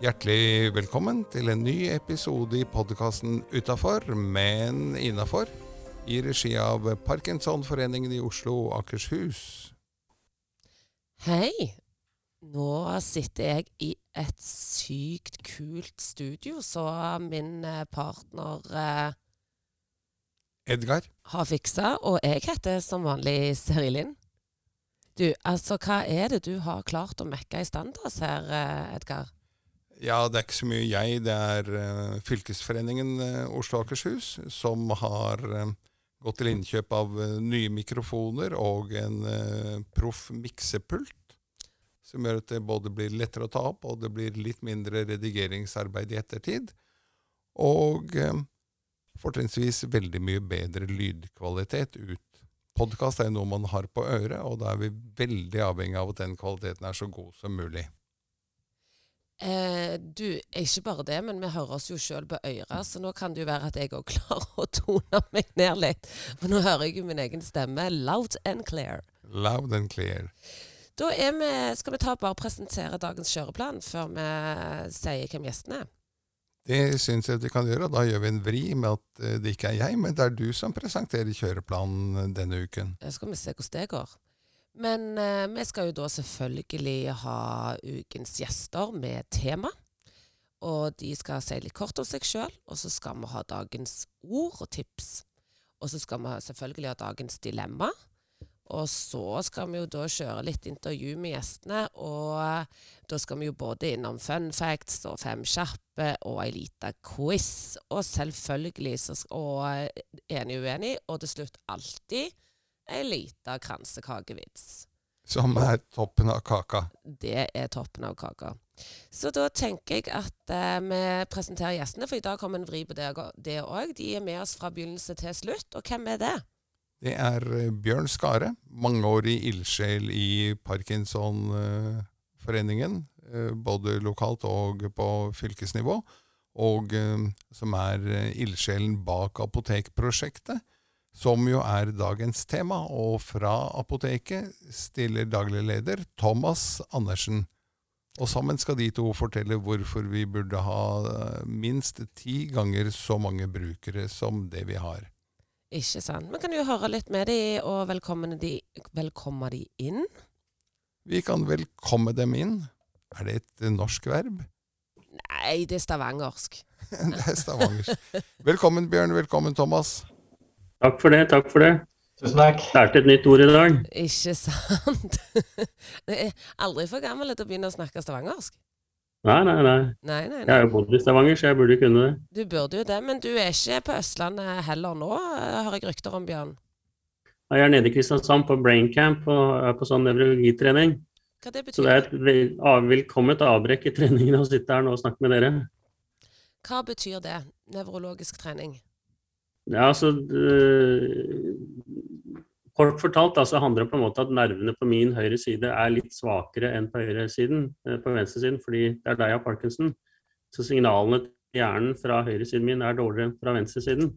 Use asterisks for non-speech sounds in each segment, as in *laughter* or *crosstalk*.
Hjertelig velkommen til en ny episode i podkasten Utafor, men innafor, i regi av Parkinsonforeningen i Oslo og Akershus. Hei. Nå sitter jeg i et sykt kult studio, så min eh, partner eh, Edgar, har fiksa, og jeg heter som vanlig Serilin. Du, altså, hva er det du har klart å mekke i stand til oss her, eh, Edgar? Ja, det er ikke så mye jeg, det er uh, fylkesforeningen uh, Oslo og Akershus som har uh, gått til innkjøp av nye mikrofoner og en proff miksepult. Som gjør at det både blir lettere å ta opp, og det blir litt mindre redigeringsarbeid i ettertid. Og fortrinnsvis veldig mye bedre lydkvalitet ut. Podkast er jo noe man har på øret, og da er vi veldig avhengig av at den kvaliteten er så god som mulig. Eh, du, ikke bare det, men vi hører oss jo sjøl på øret, så nå kan det jo være at jeg òg *laughs* klarer å tone meg ned litt. For nå hører jeg jo min egen stemme loud and clear. Loud and clear. Da vi, skal vi ta bare presentere dagens kjøreplan før vi sier hvem gjestene er. Det syns jeg vi kan gjøre, da gjør vi en vri med at eh, det ikke er jeg, men det er du som presenterer kjøreplanen denne uken. Så skal vi se hvordan det går. Men eh, vi skal jo da selvfølgelig ha ukens gjester med tema. Og de skal si litt kort om seg sjøl, og så skal vi ha dagens ord og tips. Og så skal vi selvfølgelig ha dagens dilemma. Og så skal vi jo da kjøre litt intervju med gjestene, og eh, da skal vi jo både innom fun facts og fem kjappe og ei lita quiz. Og selvfølgelig så og eh, enig uenig, og til slutt alltid ei lita kransekakevits. Som er toppen av kaka. Det er toppen av kaka. Så da tenker jeg at eh, vi presenterer gjestene, for i dag kommer en vri på det òg. De er med oss fra begynnelse til slutt. Og hvem er det? Det er eh, Bjørn Skare, mangeårig ildsjel i Parkinsonforeningen, eh, både lokalt og på fylkesnivå, og eh, som er ildsjelen bak Apotekprosjektet, som jo er dagens tema. Og fra apoteket stiller daglig leder Thomas Andersen. Og sammen skal de to fortelle hvorfor vi burde ha eh, minst ti ganger så mange brukere som det vi har. Ikke sant. Vi kan jo høre litt med de, og velkommen de, velkomme de inn. Vi kan velkomme dem inn. Er det et norsk verb? Nei, det er stavangersk. *laughs* det er stavangersk. Velkommen, Bjørn. Velkommen, Thomas. Takk for det, takk for det. Tusen takk. Lærte et nytt ord i dag. Ikke sant? *laughs* Det er aldri for gammel til å begynne å snakke stavangersk. Nei, nei, nei. Nei, nei, Jeg nei. har jo bodd i Stavanger, så jeg burde kunne det. Du burde jo det, men du er ikke på Østlandet heller nå, hører har jeg rykter om, Bjørn. Jeg er nede i Kristiansand på Braincamp og er på sånn nevrologitrening. Hva det betyr? Så det er et vel- av- velkomment avbrekk i treningen å sitte her nå og snakke med dere. Hva betyr det? Nevrologisk trening? Ja, altså øh, Kort fortalt da, så handler det på en måte at nervene på min høyre side er litt svakere enn på høyresiden, eh, på venstresiden, fordi det er der jeg har parkinson. Så signalene til hjernen fra høyresiden min er dårligere enn fra venstresiden.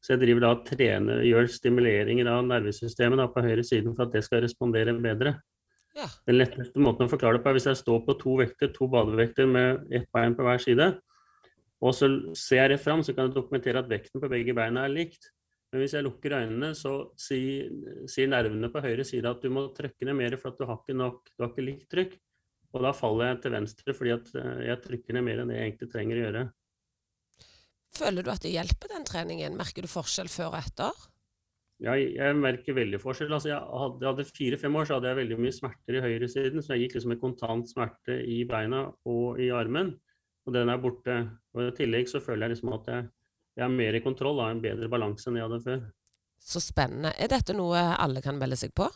Så jeg driver da og trener, gjør stimuleringer av nervesystemet da, på høyre siden for at det skal respondere bedre. Ja. Den letteste måten å forklare det på er hvis jeg står på to vekter, to badevekter med ett bein på hver side, og så ser jeg rett fram, så kan jeg dokumentere at vekten på begge beina er likt. Men hvis jeg lukker øynene, så sier, sier nervene på høyre side at du må trykke ned mer for at du har ikke nok, du har ikke likt trykk. Og da faller jeg til venstre fordi at eh, jeg trykker ned mer enn det jeg egentlig trenger å gjøre. Føler du at det hjelper, den treningen? Merker du forskjell før og etter? Ja, jeg merker veldig forskjell. Altså, jeg hadde, hadde fire-fem år så hadde jeg veldig mye smerter i høyresiden, så jeg gikk liksom med kontant smerte i beina og i armen. Og den er borte. Og i tillegg så føler jeg liksom at jeg, jeg har mer i kontroll, har en bedre balanse enn jeg hadde før. Så spennende. Er dette noe alle kan melde seg på?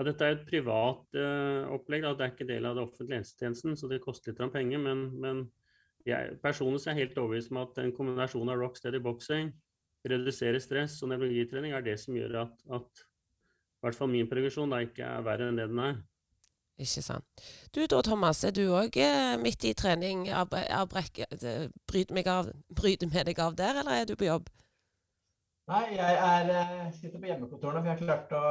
Ja, dette er et privat uh, opplegg, da. det er ikke del av det offentlige helsetjenesten, så det koster litt penger. Men, men jeg, personlig så er jeg helt overbevist om at en kombinasjon av rocksteady boxing, redusere stress og nevrologitrening er det som gjør at, at i hvert fall min progresjon da ikke er verre enn det den er. Ikke sant. Du da, Thomas, er du òg midt i trening? Eh, Bryter med deg av der, eller er du på jobb? Nei, jeg er, eh, sitter på hjemmekontoret nå, for jeg har klart å,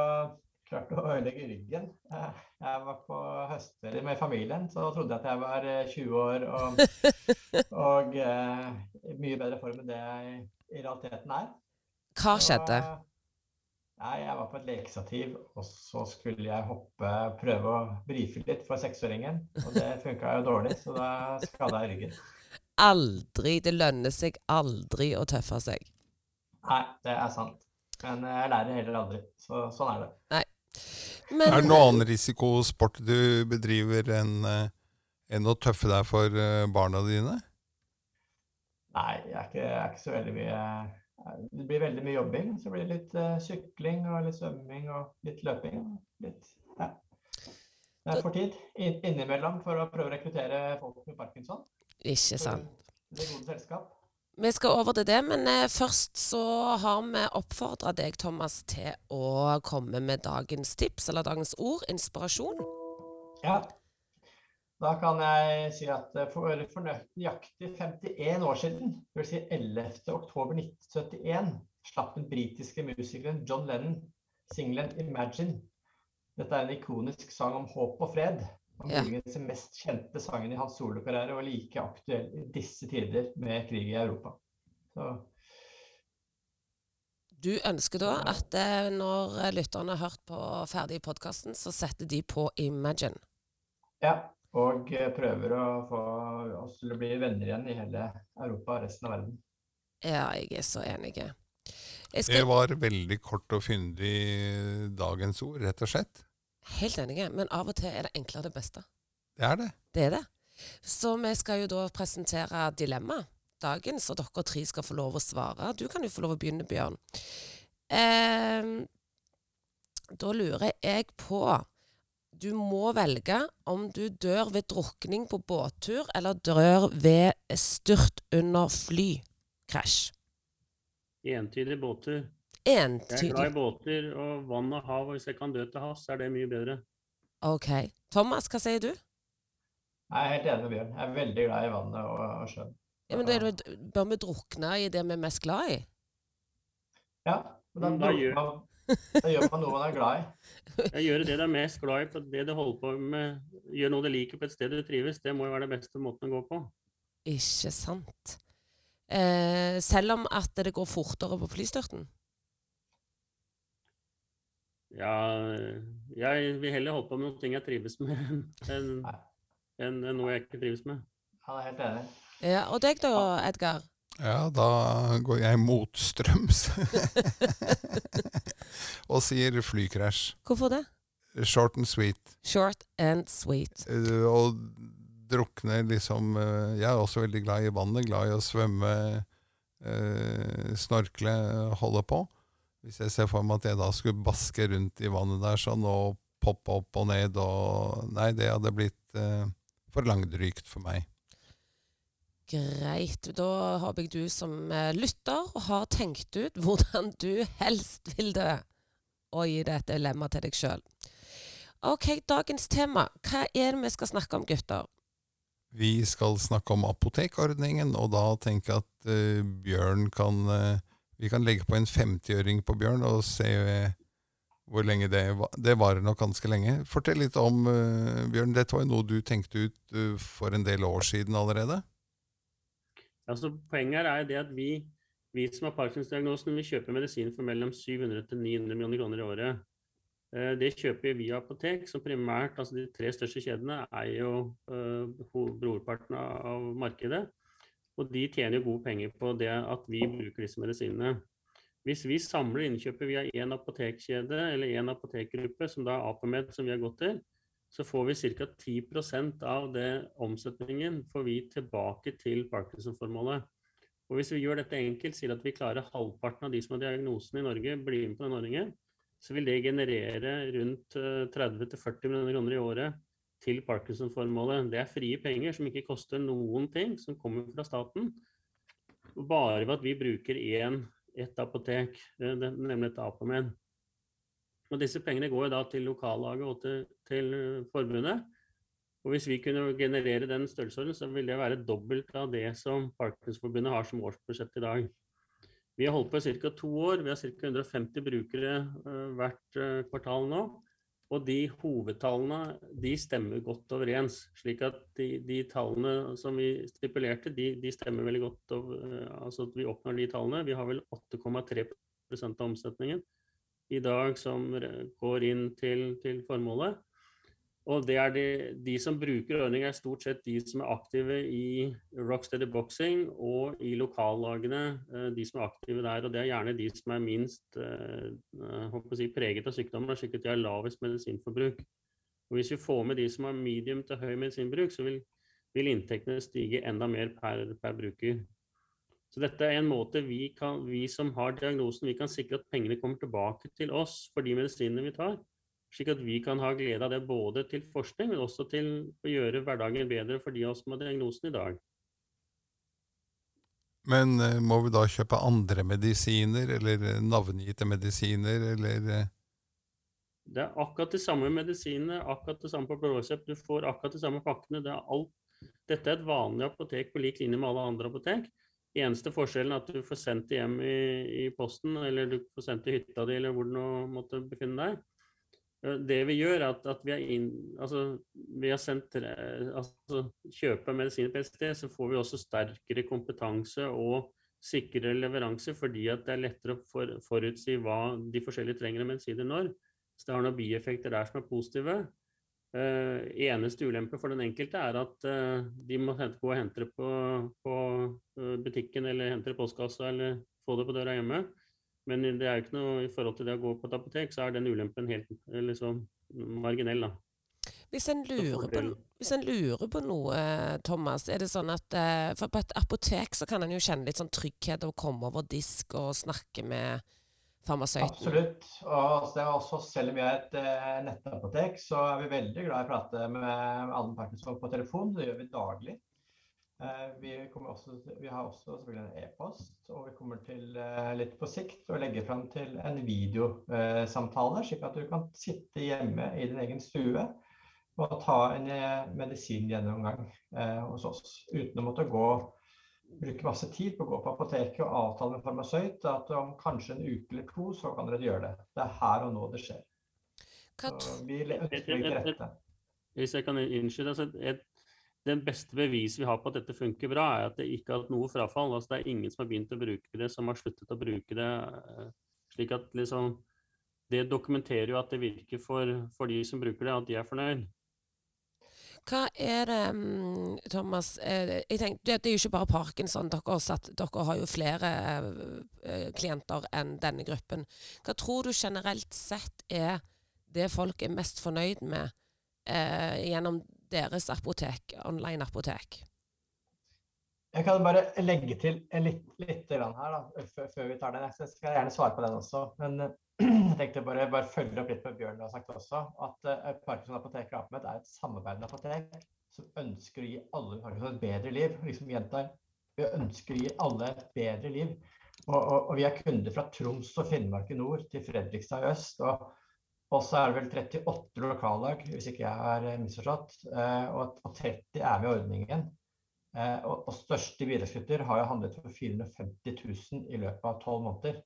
klart å ødelegge ryggen. Eh, jeg var på høstferie med familien, så trodde jeg at jeg var 20 eh, år og, *laughs* og uh, mye bedre form enn det jeg i realiteten er. Hva skjedde? Nei, jeg var på et lekestativ, og så skulle jeg hoppe, prøve å brife litt for seksåringen. Og det funka jo dårlig, så da skada jeg ryggen. Aldri. Det lønner seg aldri å tøffe seg. Nei, det er sant. Men jeg lærer heller aldri. Så sånn er det. Nei. Men, er det noen annen risikosport du bedriver enn eh, enn å tøffe deg for eh, barna dine? Nei, jeg er ikke, jeg er ikke så veldig mye Det blir veldig mye jobbing. Så blir det litt uh, sykling og litt svømming og litt løping. Litt, ja. Det er for tid innimellom for å prøve å rekruttere folk med parkinson. Ikke sant. Det gode selskap. Vi skal over til det, men eh, først så har vi oppfordra deg, Thomas, til å komme med dagens tips, eller dagens ord, inspirasjon. Ja. Da kan jeg si at eh, for, nøyaktig 51 år siden, dvs. Si 11.10.1971, slapp den britiske musikeren John Lennon singelen 'Imagine'. Dette er en ikonisk sang om håp og fred. Muligens den mest kjente sangen i hans solokarriere, og like aktuell i disse tider med krig i Europa. Så. Du ønsker da at eh, når lytterne har hørt på ferdig podkasten, så setter de på Imagine? Ja, og eh, prøver å få oss til å bli venner igjen i hele Europa og resten av verden. Ja, jeg er så enig. Skal... Det var veldig kort og fyndig dagens ord, rett og slett. Helt enig, men av og til er det enklere det beste. Det er det. Det er det. Så vi skal jo da presentere dilemma dagens, og dere tre skal få lov å svare. Du kan jo få lov å begynne, Bjørn. Eh, da lurer jeg på Du må velge om du dør ved drukning på båttur, eller dør ved styrt under flykrasj. Entydig båttur. Entydig. Jeg er glad i båter og vann og hav, og hvis jeg kan dø til havs, er det mye bedre. Ok. Thomas, hva sier du? Jeg er helt enig med Bjørn. Jeg er veldig glad i vannet og, og sjøen. Ja, men da bør vi drukne i det vi er mest glad i? Ja. Da, mm, da, gjør, da gjør man noe man er glad i. Jeg gjør det du er mest glad i, på det du holder på med. Gjør noe du liker på et sted du trives. Det må jo være det beste måten å gå på. Ikke sant. Eh, selv om at det går fortere på flystyrten? Ja, jeg vil heller holde på med noe jeg trives med, enn en, en noe jeg ikke trives med. Han er helt enig. Ja, Og deg da, Edgar? Ja, da går jeg motstrøms *laughs* *laughs* og sier flykrasj. Hvorfor det? Short and sweet. Short and sweet. Uh, og drukne liksom uh, Jeg er også veldig glad i vannet, glad i å svømme, uh, snorkle, holde på. Hvis jeg ser for meg at jeg da skulle baske rundt i vannet der sånn og poppe opp og ned og Nei, det hadde blitt eh, for langdrygt for meg. Greit. Da håper jeg du som lytter lytter har tenkt ut hvordan du helst vil dø, og gi deg et dilemma til deg sjøl. Ok, dagens tema. Hva er det vi skal snakke om, gutter? Vi skal snakke om apotekordningen, og da tenker jeg at uh, Bjørn kan uh, vi kan legge på en 50-øring på bjørn og se uh, hvor lenge det var. Det varer nok ganske lenge. Fortell litt om, uh, Bjørn, dette var jo noe du tenkte ut uh, for en del år siden allerede? Altså, poenget er det at vi, vi som har Parkinsons-diagnosen, vi kjøper medisin for mellom 700 til 900 millioner kroner i året. Uh, det kjøper vi via apotek, som primært, altså de tre største kjedene, er jo brorparten av markedet. Og de tjener jo gode penger på det at vi bruker disse medisinene. Hvis vi samler innkjøpet via én apotekkjede eller én apotekgruppe, som da er Apomed, som vi har gått til, så får vi ca. 10% av det omsetningen får vi tilbake til Parkinson-formålet. Og Hvis vi gjør dette enkelt, sier at vi klarer halvparten av de som har diagnosen i Norge, blir med på den ordningen, så vil det generere rundt 30-40 eh, millioner kroner i året til Parkinson-formålet. Det er frie penger som ikke koster noen ting, som kommer fra staten. Bare ved at vi bruker én, ett apotek, eh, nemlig et Apomed. Og disse pengene går da til lokallaget og til, til eh, forbundet. Og hvis vi kunne generere den størrelsesorden, så ville det være dobbelt av det som Parkinsonforbundet har som årsbudsjett i dag. Vi har holdt på i ca. to år. Vi har ca. 150 brukere uh, hvert uh, kvartal nå. Og de hovedtallene de stemmer godt overens. slik at de, de tallene som vi stipulerte, de, de stemmer veldig godt. Over, altså at vi oppnår de tallene. Vi har vel 8,3 av omsetningen i dag som går inn til, til formålet. Og det er de, de som bruker ordninga, er stort sett de som er aktive i Rocksteady Boxing og i lokallagene. Eh, de som er aktive der. Og det er gjerne de som er minst uh, si, preget av sykdommer, slik at de har lavest medisinforbruk. Og hvis vi får med de som har medium til høy medisinbruk, så vil, vil inntektene stige enda mer per, per bruker. Så dette er en måte vi, kan, vi som har diagnosen, vi kan sikre at pengene kommer tilbake til oss for de medisinene vi tar. Slik at vi kan ha glede av det både til forskning, men også til å gjøre hverdagen bedre for de av oss som har diagnosen i dag. Men uh, må vi da kjøpe andre medisiner, eller eh, navngitte medisiner, eller uh... Det er akkurat de samme medisinene, akkurat det samme på blåresept. Du får akkurat de samme pakkene. Det er alt. Dette er et vanlig apotek på lik linje med alle andre apotek. Eneste forskjellen er at du får sendt det hjem i, i, posten, eller du får sendt det i hytta di, eller hvor du nå måtte befinne deg. Eh, det vi gjør, er at, at vi, har inn, altså, vi har sendt altså, Kjøper medisiner sted, så får vi også sterkere kompetanse og sikrere leveranse, fordi at det er lettere å for, forutsi hva de forskjellige trenger av medisiner når. Så det har noen bieffekter der som er positive. Uh, eneste ulempe for den enkelte er at uh, de må hente, gå og hente det på, på butikken eller hente det i postkassa eller få det på døra hjemme. Men det er jo ikke noe i forhold til det å gå på et apotek, så er den ulempen helt liksom, marginell. da. Hvis en, på, hvis en, lurer på, noe, Thomas, er det sånn at For på et apotek så kan en jo kjenne litt sånn trygghet av å komme over disk og snakke med farmasøyten? Absolutt. Og det er også, selv om vi er et eh, nettapotek, så er vi veldig glad i å prate med alle er på telefon. Det gjør vi daglig. Eh, vi, også, vi, har også selvfølgelig en e-post, og kommer til eh, litt på sikt å legge fram til en videosamtale, slik at du kan sitte hjemme i din egen stue og ta en eh, medisingjennomgang eh, hos oss uten å måtte gå bruke masse tid på å gå på apoteket og avtale med farmasøyt at om kanskje en uke eller to, så kan dere gjøre det. Det er her og nå det skjer. Så vi ønsker å legge rette. Hvis jeg kan innskyte, altså et, Den beste beviset vi har på at dette funker bra, er at det ikke har hatt noe frafall. altså Det er ingen som har begynt å bruke det, som har sluttet å bruke det. Eh, slik at liksom Det dokumenterer jo at det virker for, for de som bruker det, at de er fornøyd. Hva er det, mm, Thomas eh, jeg tenker, Det er jo ikke bare parkinson. Dere, satt, dere har jo flere eh, klienter enn denne gruppen. Hva tror du generelt sett er det folk er mest fornøyd med eh, gjennom deres apotek, online-apotek? Jeg kan bare legge til litt, litt her da, før vi tar den. Jeg skal gjerne svare på den også. Men *clears throat* jeg tenkte bare, bare følge opp litt på Bjørn har sagt også. At uh, Parkinson apotek Apemet er et samarbeidende apotek som ønsker å gi alle Parkinson et bedre liv. Liksom gjentar, vi ønsker å gi alle et bedre liv. Og, og, og, vi er kunder fra Troms og Finnmark i nord til Fredrikstad i øst. Og også er det vel 38 lokallag, hvis ikke jeg har misforstått. Uh, og, og 30 er med i ordningen. Uh, og, og største bidragsyter har jo handlet for 450 000 i løpet av tolv måneder.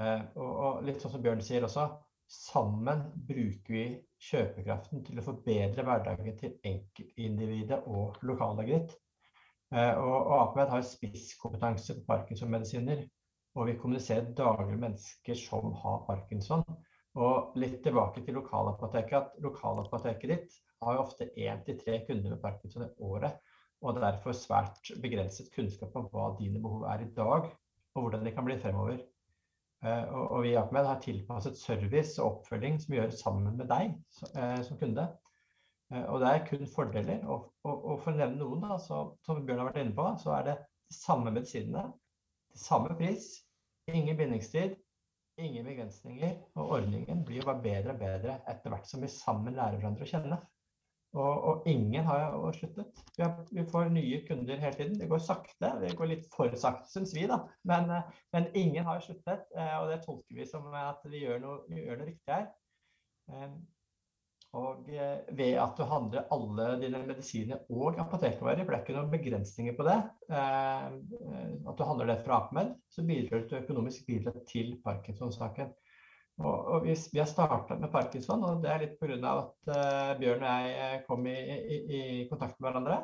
Eh, og, og, litt sånn som Bjørn sier også, sammen bruker vi kjøpekraften til å forbedre hverdagen til enkeltindividet og lokallaget ditt. Eh, og, Apemed har spisskompetanse på parkinsonmedisiner. Og vi kommuniserer daglig med mennesker som har parkinson. Og litt tilbake til lokalapoteket. at Lokalapoteket ditt har jo ofte én til tre kunder med parkinson i året. Og derfor svært begrenset kunnskap om hva dine behov er i dag, og hvordan de kan bli fremover. Eh, og, vi i Akmed har tilpasset service og oppfølging som vi gjør sammen med deg eh, som kunde. Eh, og det er kun fordeler. Og, og, og for å nevne noen, da, så, som Bjørn har vært inne på, så er det de samme medisinene, de samme pris, ingen bindingstid, ingen begrensninger. Og ordningen blir jo bare bedre og bedre etter hvert som vi sammen lærer hverandre å kjenne. Og, og, ingen har jo sluttet. Vi, har, vi, får nye kunder hele tiden. Det går sakte. Det går litt for sakte, syns vi, da. Men, eh, men, ingen har sluttet. Eh, og det tolker vi som at vi gjør noe, vi gjør noe riktig her. Og eh, ved at du handler alle dine medisiner og apotekvarer, for det er ikke noen begrensninger på det, eh, at du handler det fra APMED, så bidrar du økonomisk bidrag til Parkinson-saken. Og, og vi, vi, har starta med parkinson, og det er litt pga. at uh, Bjørn og jeg kom i, i, i, kontakt med hverandre.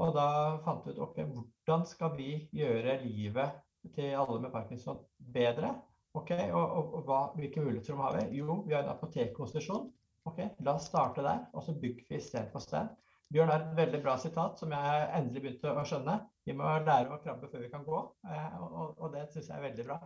Og da fant vi ut ok, hvordan skal vi gjøre livet til alle med parkinson bedre? Ok, Og, og, og hva, hvilke muligheter har vi? Jo, vi har en apotekkonstitusjon. Ok, La oss starte der, og så bygger vi sted på sted. Bjørn har et veldig bra sitat som jeg endelig begynte å skjønne. Vi må lære å krabbe før vi kan gå, eh, og, det syns jeg er veldig bra.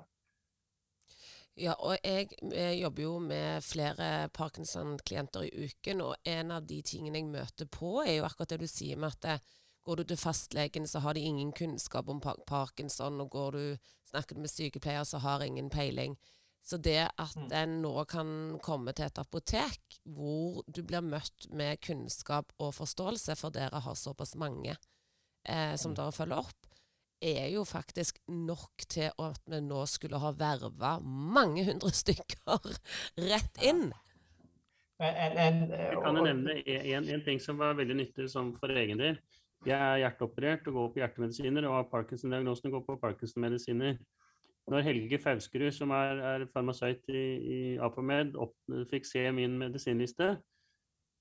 Ja, og jeg, jeg jobber jo med flere Parkinson-klienter i uken, og en av de tingene jeg møter på, er jo akkurat det du sier med at eh, går du til fastlegen, så har de ingen kunnskap om Parkinson, og går du snakker med sykepleier, så har ingen peiling. Så det at mm. en nå kan komme til et apotek hvor du blir møtt med kunnskap og forståelse, for dere har såpass mange eh, som mm. dere følger opp, er jo faktisk nok til at vi nå skulle ha verva mange hundre stykker *laughs* rett inn. Jeg kan jo nevne en, en, ting som var veldig nyttig for egen del. Jeg er hjerteoperert og går på hjertemedisiner, og har Parkinson-diagnosen og går på Parkinson-medisiner. Når Helge Fauskerud, som er, er farmasøyt i, i Apomed, opp, fikk se min medisinliste,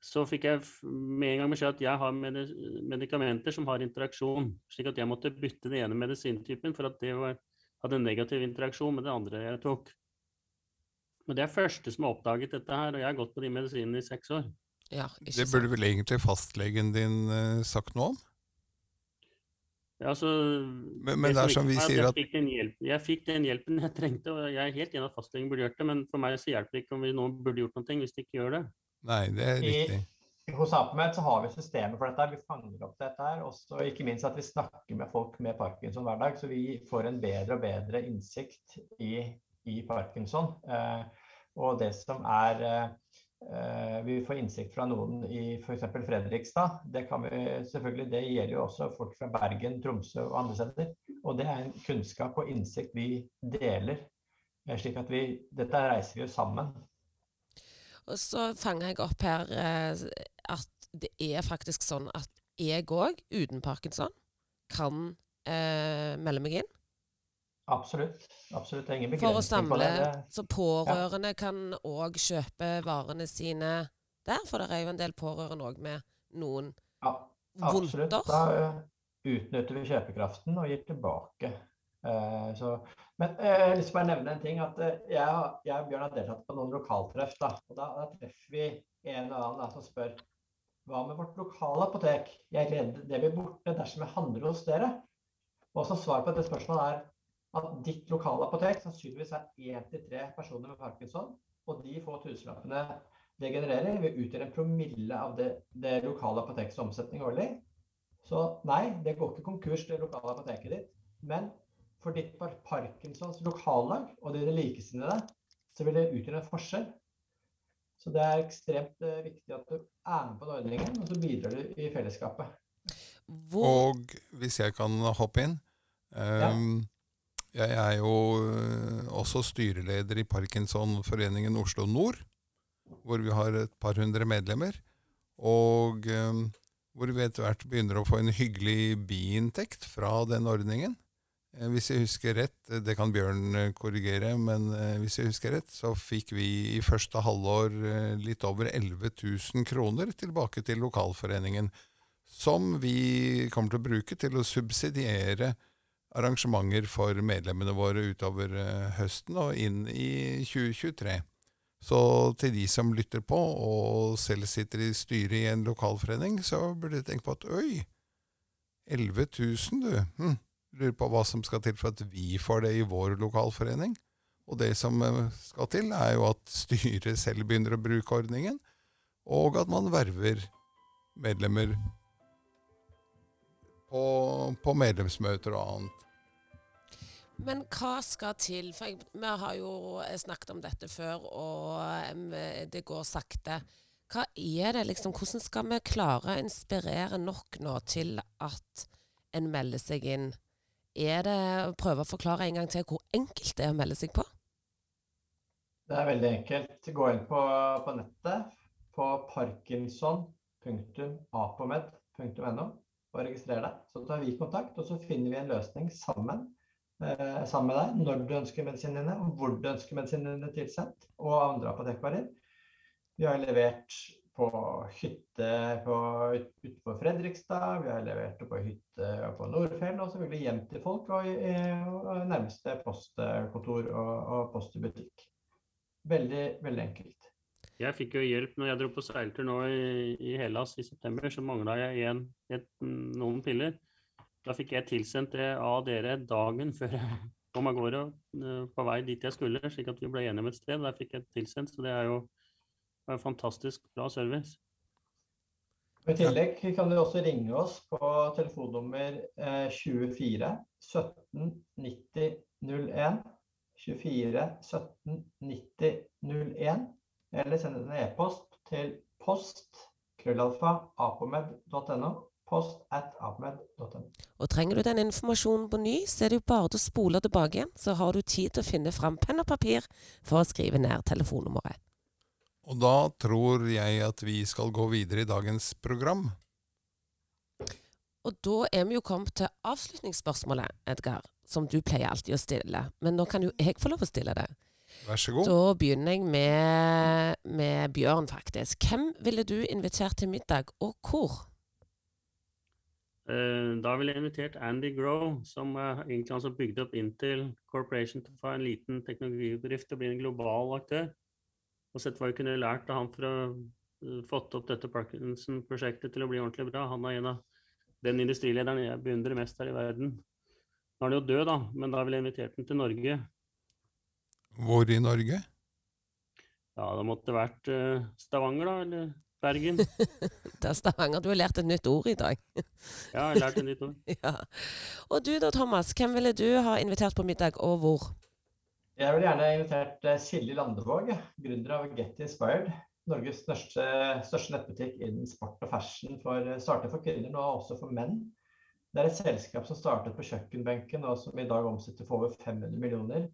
så fikk jeg med en gang beskjed at jeg har medikamenter som har interaksjon, slik at jeg måtte bytte den ene medisintypen for at det var, hadde en negativ interaksjon med det andre jeg tok. Men det er første som har oppdaget dette her, og jeg har gått på de medisinene i seks år. Ja, det burde vel egentlig fastlegen din uh, sagt noe om? Ja, altså, men, men det er som vi sier at jeg fikk, jeg fikk, den hjelpen jeg trengte, og jeg er helt enig at fastlegen burde gjort det, men for meg så hjelper det ikke om vi nå burde gjort noe hvis de ikke gjør det. Nei, det er riktig. I, hos APMED så har vi systemer for dette, vi fanger opp dette her, og ikke minst at vi snakker med folk med parkinson hver dag, så vi får en bedre og bedre innsikt i, i parkinson. Eh, og det som er Eh, vi får innsikt fra noen i f.eks. Fredrikstad. Det, vi, selvfølgelig, det gjelder jo også folk fra Bergen, Tromsø og andre steder. Og det er en kunnskap og innsikt vi deler. Eh, slik at vi, dette reiser vi jo sammen. Og så fanger jeg opp her eh, at det er faktisk sånn at jeg òg, uten parkinson, kan eh, melde meg inn. Absolutt. Absolutt. Ingen begrensning For å samle, på det. Så pårørende ja. kan òg kjøpe varene sine der? For det er jo en del pårørende òg med noen ja, absolutt. vondter. Da uh, utnytter vi kjøpekraften og gir tilbake. Eh, så, men uh, jeg lyst til å nevne en ting. at uh, jeg, jeg, og Bjørn har deltatt på noen lokaltreff. Da, og da, da treffer vi en eller annen da, som spør hva med vårt lokale apotek? Jeg gleder det blir borte dersom jeg handler hos dere. Og så svar på dette spørsmålet er at ditt lokale apotek sannsynligvis er én til tre personer med parkinson, og de få tusenlappene det genererer, vil utgjøre en promille av det, det lokale apotekets omsetning årlig. Så nei, det går ikke konkurs, det lokale apoteket ditt. Men for ditt Parkinsons lokallag og dine likesinnede, så vil det utgjøre en forskjell. Så det er ekstremt uh, viktig at du er med på den ordningen, og så bidrar du i fellesskapet. Hvor... Og hvis jeg kan hoppe inn um, ja. Jeg er jo eh, også styreleder i Parkinsonforeningen Oslo Nord, hvor vi har et par hundre medlemmer. Og um, hvor vi etter hvert begynner å få en hyggelig biinntekt fra den ordningen. Eh, hvis jeg husker rett, det kan Bjørn korrigere, men eh, hvis jeg husker rett, så fikk vi i første halvår eh, litt over 11 000 kroner tilbake til lokalforeningen, som vi kommer til å bruke til å subsidiere arrangementer for medlemmene våre utover eh, høsten og inn i 2023. Så til de som lytter på og selv sitter i styret i en lokalforening, så burde de tenke på at øy, 11 000, du. Hm. Lurer på hva som skal til for at vi får det i vår lokalforening. Og det som eh, skal til, er jo at styret selv begynner å bruke ordningen, og at man verver medlemmer på, på medlemsmøter og annet. Men hva skal til? For jeg, vi har jo snakket om dette før, og um, det går sakte. Hva er det liksom, Hvordan skal vi klare å inspirere nok nå til at en melder seg inn? Er det å prøve å forklare en gang til hvor enkelt det er å melde seg på? Det er veldig enkelt. Gå inn på, på nettet. på parkinson.apomed.no og registrer deg. Så tar vi kontakt, og så finner vi en løsning sammen, eh, sammen med deg når du ønsker medisinene dine, hvor du ønsker medisinene dine tilsendt, og andre apotekvarer. Vi har levert på hytte på, ut, utenfor Fredrikstad, vi har levert på hytte på Nordfjell, og selvfølgelig hjem til folk og, og, og nærmeste postkontor og, og post i butikk. Veldig, veldig enkelt. Jeg fikk jo hjelp når jeg dro på seiltur nå i, i Hellas i september, så mangla jeg en, et, noen piller. Da fikk jeg tilsendt det av dere dagen før jeg kom av gårde uh, på vei dit jeg skulle, slik at vi ble enige om et sted. Der fikk jeg tilsendt, så det er jo en fantastisk bra service. I tillegg kan du også ringe oss på telefonnummer eh, 24 17 90 01. 24 17 90 01 eller send en e-post til post krøllalfa apomed.no. Post at apomed.no. Og trenger du den informasjonen på ny, så er det jo bare å spole tilbake igjen, så har du tid til å finne fram penn og papir for å skrive ned telefonnummeret. Og da tror jeg at vi skal gå videre i dagens program. Og da er vi jo kommet til avslutningsspørsmålet, Edgar, som du pleier alltid å stille. Men nå kan jo jeg få lov å stille det. Vær så god. Da begynner jeg med, med Bjørn, faktisk. Hvem ville du invitert til middag, og hvor? Eh, Da ville jeg invitert Andy Grow, som egentlig altså bygde opp Intel Corporation til å få en liten teknologibedrift til å bli en global aktør. Og sett hva vi kunne lært av han for å uh, fått opp dette Parkinson-prosjektet til å bli ordentlig bra. Han er en av den industrilederen jeg beundrer mest her i verden. Nå er han jo død, da, men da ville jeg invitert ham til Norge. Hvor i Norge? Ja, det måtte vært uh, Stavanger, da, eller Bergen. *laughs* Det er Stavanger. Du har lært et nytt ord i dag. *laughs* Ja, jeg har lært et nytt ord. *laughs* ja. Og du da, Thomas. Hvem ville du ha invitert på middag, og hvor? Jeg ville gjerne invitert eh, Silje Landevåg, gründer av Get Inspired. Norges største, største nettbutikk innen sport og fashion. For, startet for kvinner, nå også for menn. Det er et selskap som startet på kjøkkenbenken, og som i dag omsetter for over 500 millioner.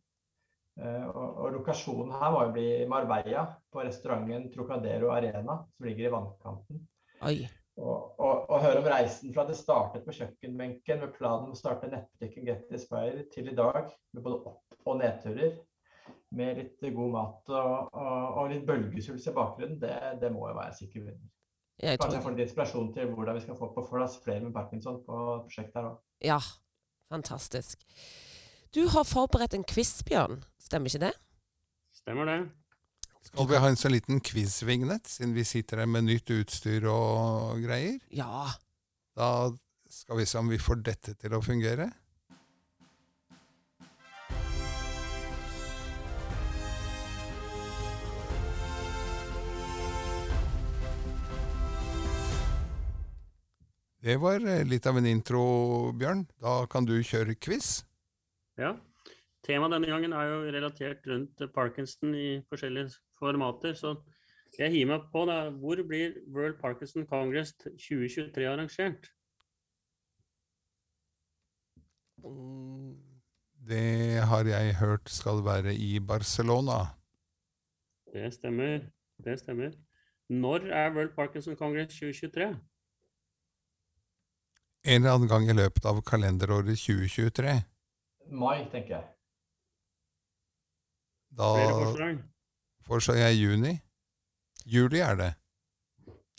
Eh, Og, lokasjonen her var jo bli Marbella, på restauranten Trocadero Arena, som ligger i vannkanten. Oi. Og, og, og høre om reisen fra det startet på kjøkkenbenken med planen om å starte nettbutikken Get Inspired, til i dag med både opp- og nedturer. Med litt god mat og, og, litt bølgesuls i bakgrunnen, det, det må jo være sikker vinner. Jeg Kanskje jeg tror får litt inspirasjon til hvordan vi skal få på plass flere med parkinson på prosjektet her òg. Ja. Fantastisk. Du har forberedt en quiz, Bjørn. Stemmer ikke det? Stemmer det. Skal vi ha en sånn liten quiz-vignett, siden vi sitter her med nytt utstyr og greier? Ja. Da skal vi se om vi får dette til å fungere. Det var eh, litt av en intro, Bjørn. Da kan du kjøre quiz. Ja. Temaet denne gangen er jo relatert rundt Parkinson i forskjellige formater. Så jeg hiver meg på da. Hvor blir World Parkinson Congress 2023 arrangert? Mm, Det har jeg hørt skal være i Barcelona. Det stemmer. Det stemmer. Når er World Parkinson Congress 2023? En eller annen gang i løpet av kalenderåret 2023. Mai, tenker jeg. Da forslag? jeg juni. Juli er det.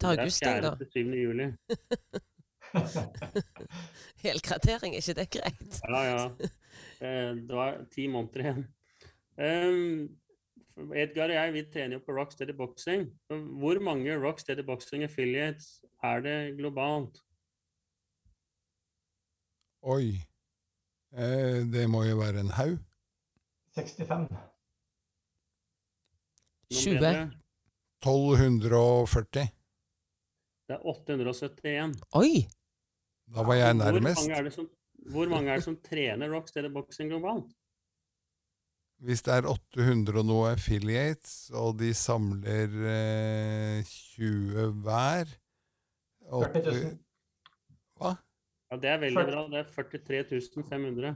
Ta august, da. Det er 4. til 7. juli. *laughs* Helgradering, er ikke det greit? Ja, ja. Eh, Det var ti måneder igjen. Um, Edgar og jeg vi trener jo på Rocksteady Boxing. Hvor mange Rocksteady Boxing affiliates er det globalt? Oi. Eh, det må jo være en haug. 65. 20. 1240. Det er 871. Oi! Da var jeg Hvor nærmest. mange er det som, hvor mange er det som trener Rocksteady Boxing globalt? Hvis det er 800 og noe affiliates, og de samler eh, 20 hver 40 000. Hva? Ja, Det er veldig bra. Det er 43 500.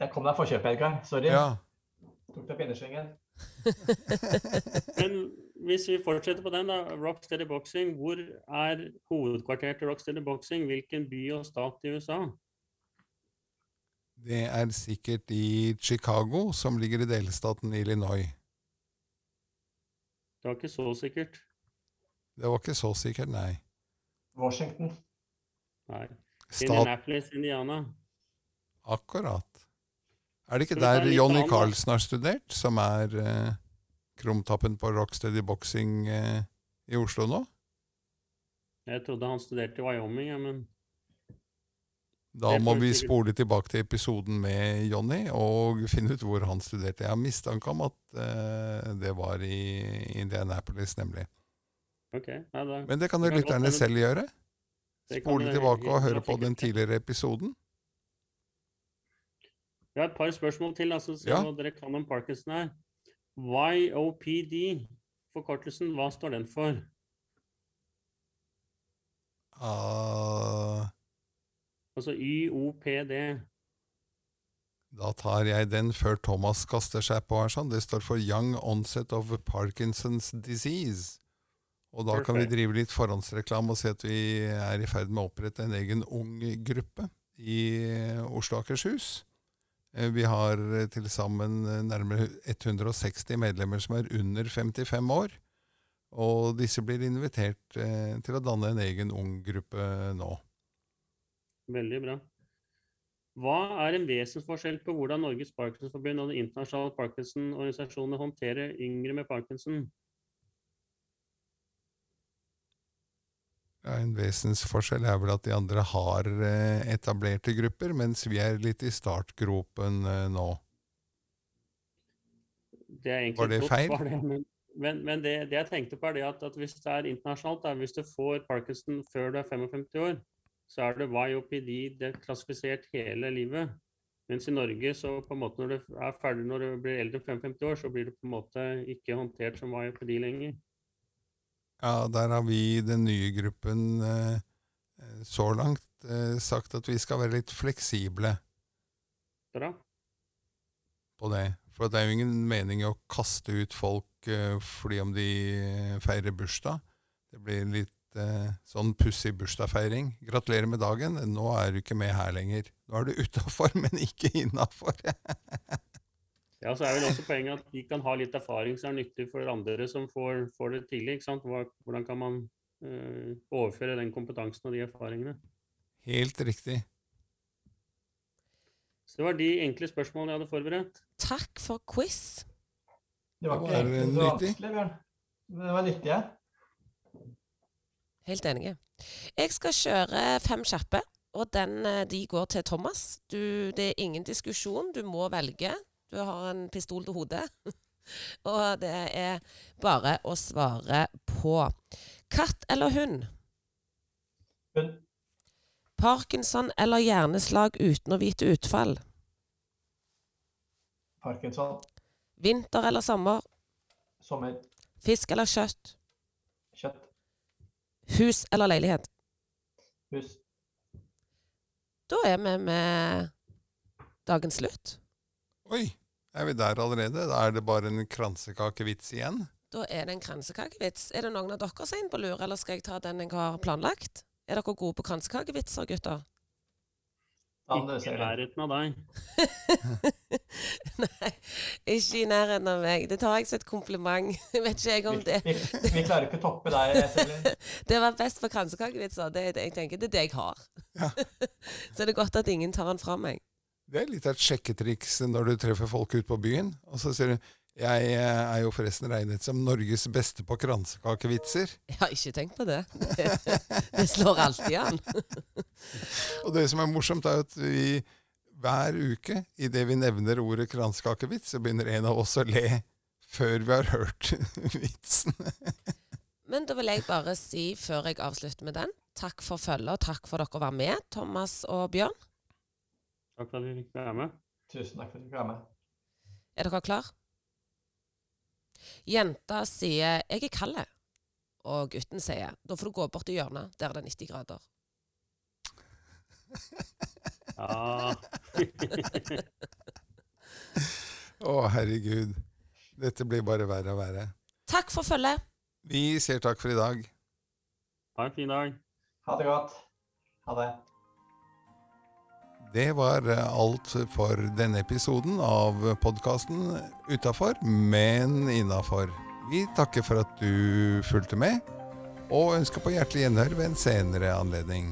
Jeg kom deg forkjøpet, Edgar. Sorry. Ja. Tok deg pinnesvingen. *laughs* Men hvis vi fortsetter på den, da. Rocksteady Boxing. Hvor er hovedkvarteret til Rocksteady Boxing? Hvilken by og stat i USA? Det er sikkert i Chicago, som ligger i delstaten Illinois. Det var ikke så sikkert. Det var ikke så sikkert, nei. Washington. Nei. Stat Indianapolis, Indiana. Akkurat. Er det ikke der Johnny. Carlsen har studert, som er eh, krumtappen på Rocksteady Boxing eh, i Oslo nå? Jeg trodde han studerte i Wyoming, ja, men Da må vi spole tilbake til episoden med Jonny og finne ut hvor han studerte. Jeg har mistanke om at eh, det var i Indianapolis, nemlig. Okay, Ja, da, Men det kan jo lytterne selv gjøre. Spole tilbake og høre på den tidligere episoden. Vi har et par spørsmål til, altså, så Ja. dere kan om Parkinson her. YOPD, forkortelsen, hva står den for? Uh, Altså YOPD. da tar jeg den før Thomas kaster seg på her. sånn. Det står for Young Onset of Parkinson's Disease. Og da kan vi drive litt forhåndsreklame og si at vi er i ferd med å opprette en egen ung gruppe i Oslo og Akershus. Eh, Vi har eh, til sammen nærmere 160 medlemmer som er under 55 år. Og disse blir invitert eh, til å danne en egen ung gruppe nå. Veldig bra. Hva er en vesensforskjell på hvordan Norges Parkinsonforbund og den internasjonale Parkinson-organisasjonen håndterer yngre med parkinson? Ja, En vesensforskjell er vel at de andre har eh, etablerte grupper, mens vi er litt i startgropen eh, nå. Det er egentlig Var det feil? det, men, men, men det, det jeg tenkte på, er det at, at hvis det er internasjonalt, da, hvis du får parkinson før du er 55 år, så er det YOPD det er klassifisert hele livet. Mens i Norge, så på en måte når du er ferdig når du blir eldre enn 55 år, så blir du på en måte ikke håndtert som YOPD lenger. Ja, der har vi i den nye gruppen eh, eh, så langt eh, sagt at vi skal være litt fleksible Bra. på det. For det er jo ingen mening å kaste ut folk eh, fordi om de feirer bursdag. Det blir litt sånn pussig bursdagsfeiring. Gratulerer med dagen, nå er du ikke med her lenger. Nå er du *laughs* utafor, men ikke innafor. *laughs* Ja, så er vel også poenget at de kan ha litt erfaring som er nyttig for andre som får, får det tidlig. ikke sant? Hvordan kan man eh, overføre den kompetansen og de erfaringene? Helt riktig. Så det var de enkle spørsmålene jeg hadde forberedt. Takk for quiz. Det var Det ikke var, egentlig så nyttig. vanskelig, Bjørn. Det var nyttige. Helt enig. Jeg skal kjøre fem kjappe, og den, eh, de går til Thomas. Du, det er ingen diskusjon, du må velge. Du har en pistol til hodet. *laughs* og det er bare å svare på. Katt eller hund? Hund. Parkinson eller hjerneslag uten å vite utfall? Parkinson. Vinter eller sommer? Sommer. Fisk eller kjøtt? Kjøtt. Hus eller leilighet? Hus. Da er vi med dagens slutt. Oi, er vi der allerede? Da er det bare en kransekakevits igjen. Da er det en kransekakevits. Er det noen av dere som er inne på lur, eller skal jeg ta den jeg har planlagt? Er dere gode på kransekakevitser, gutter? Ikke i nærheten av deg. *laughs* Nei, ikke i nærheten av meg. Det tar jeg som et kompliment. *laughs* Vet ikke jeg om Vi, det. vi, vi klarer ikke å toppe deg. *laughs* Det var best for kransekakevitser. Det, er det, jeg tenker, det er det jeg har. Ja. Så det er godt at ingen tar den fra meg. Det er litt av et sjekketriks når du treffer folk ute på byen, og så sier du jeg eh, er jo forresten regnet som Norges beste på kransekakevitser. Jeg har ikke tenkt på det. Det, *laughs* det slår alltid an. Og det som er morsomt, er at vi hver uke, idet vi nevner ordet kransekakevits, så begynner en av oss å le før vi har hørt *laughs* vitsen. Men da vil jeg bare si, før jeg avslutter med den, takk for følget, og takk for dere var med, Thomas og Bjørn. Takk for at vi fikk være med. Tusen takk for at du var med. Er dere klar? Jenta sier 'jeg er kald', og gutten sier 'da får du gå bort til hjørnet, der det er 90 grader'. Ja. *laughs* Å, herregud. Dette blir bare verre og verre. Takk for følget. Vi sier takk for i dag. Ha en fin dag. Ha det godt. Ha det. Det var eh, alt for denne episoden av podkasten Utafor, men innafor. Vi takker for at du fulgte med, og ønsker på hjertelig gjenhør ved en senere anledning.